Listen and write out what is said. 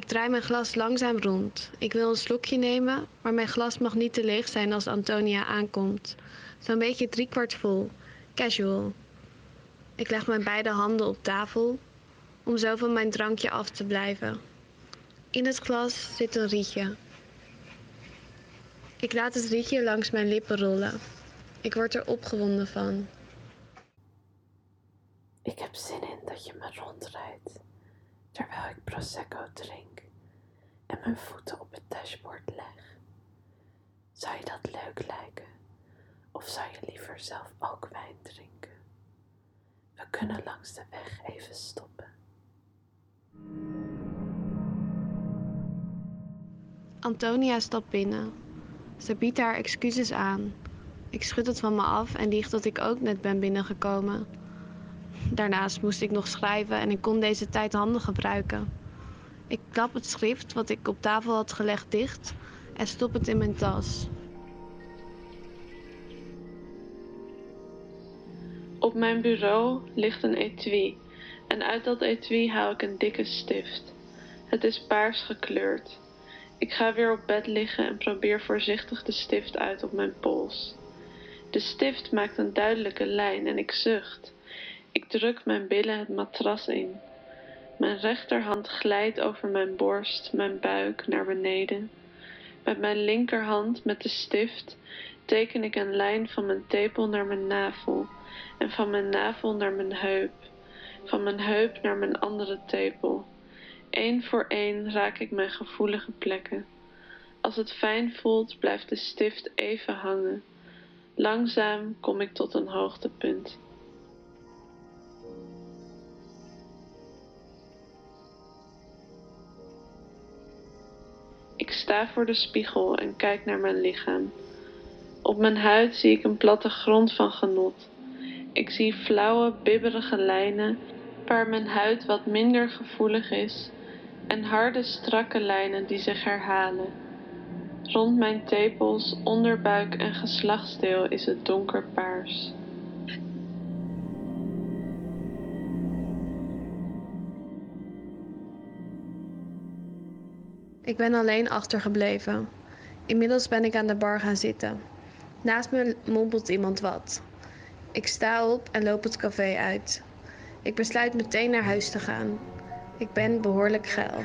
draai mijn glas langzaam rond. Ik wil een slokje nemen, maar mijn glas mag niet te leeg zijn als Antonia aankomt. Zo'n beetje driekwart vol. Casual. Ik leg mijn beide handen op tafel om zo van mijn drankje af te blijven. In het glas zit een rietje. Ik laat het rietje langs mijn lippen rollen. Ik word er opgewonden van. Ik heb zin in dat je me rondrijdt terwijl ik prosecco drink en mijn voeten op het dashboard leg. Zou je dat leuk lijken? Of zou je liever zelf ook wijn drinken? We kunnen langs de weg even stoppen. Antonia stapt binnen. Ze biedt haar excuses aan. Ik schud het van me af en lieg dat ik ook net ben binnengekomen. Daarnaast moest ik nog schrijven en ik kon deze tijd handig gebruiken. Ik klap het schrift wat ik op tafel had gelegd dicht en stop het in mijn tas. Op mijn bureau ligt een etui en uit dat etui haal ik een dikke stift. Het is paars gekleurd. Ik ga weer op bed liggen en probeer voorzichtig de stift uit op mijn pols. De stift maakt een duidelijke lijn en ik zucht. Ik druk mijn billen het matras in. Mijn rechterhand glijdt over mijn borst, mijn buik naar beneden. Met mijn linkerhand met de stift teken ik een lijn van mijn tepel naar mijn navel en van mijn navel naar mijn heup, van mijn heup naar mijn andere tepel. Eén voor één raak ik mijn gevoelige plekken. Als het fijn voelt, blijft de stift even hangen. Langzaam kom ik tot een hoogtepunt. Ik sta voor de spiegel en kijk naar mijn lichaam. Op mijn huid zie ik een platte grond van genot. Ik zie flauwe, bibberige lijnen waar mijn huid wat minder gevoelig is en harde, strakke lijnen die zich herhalen. Rond mijn tepels, onderbuik en geslachtsdeel is het donkerpaars. Ik ben alleen achtergebleven. Inmiddels ben ik aan de bar gaan zitten. Naast me mompelt iemand wat. Ik sta op en loop het café uit. Ik besluit meteen naar huis te gaan. Ik ben behoorlijk geil.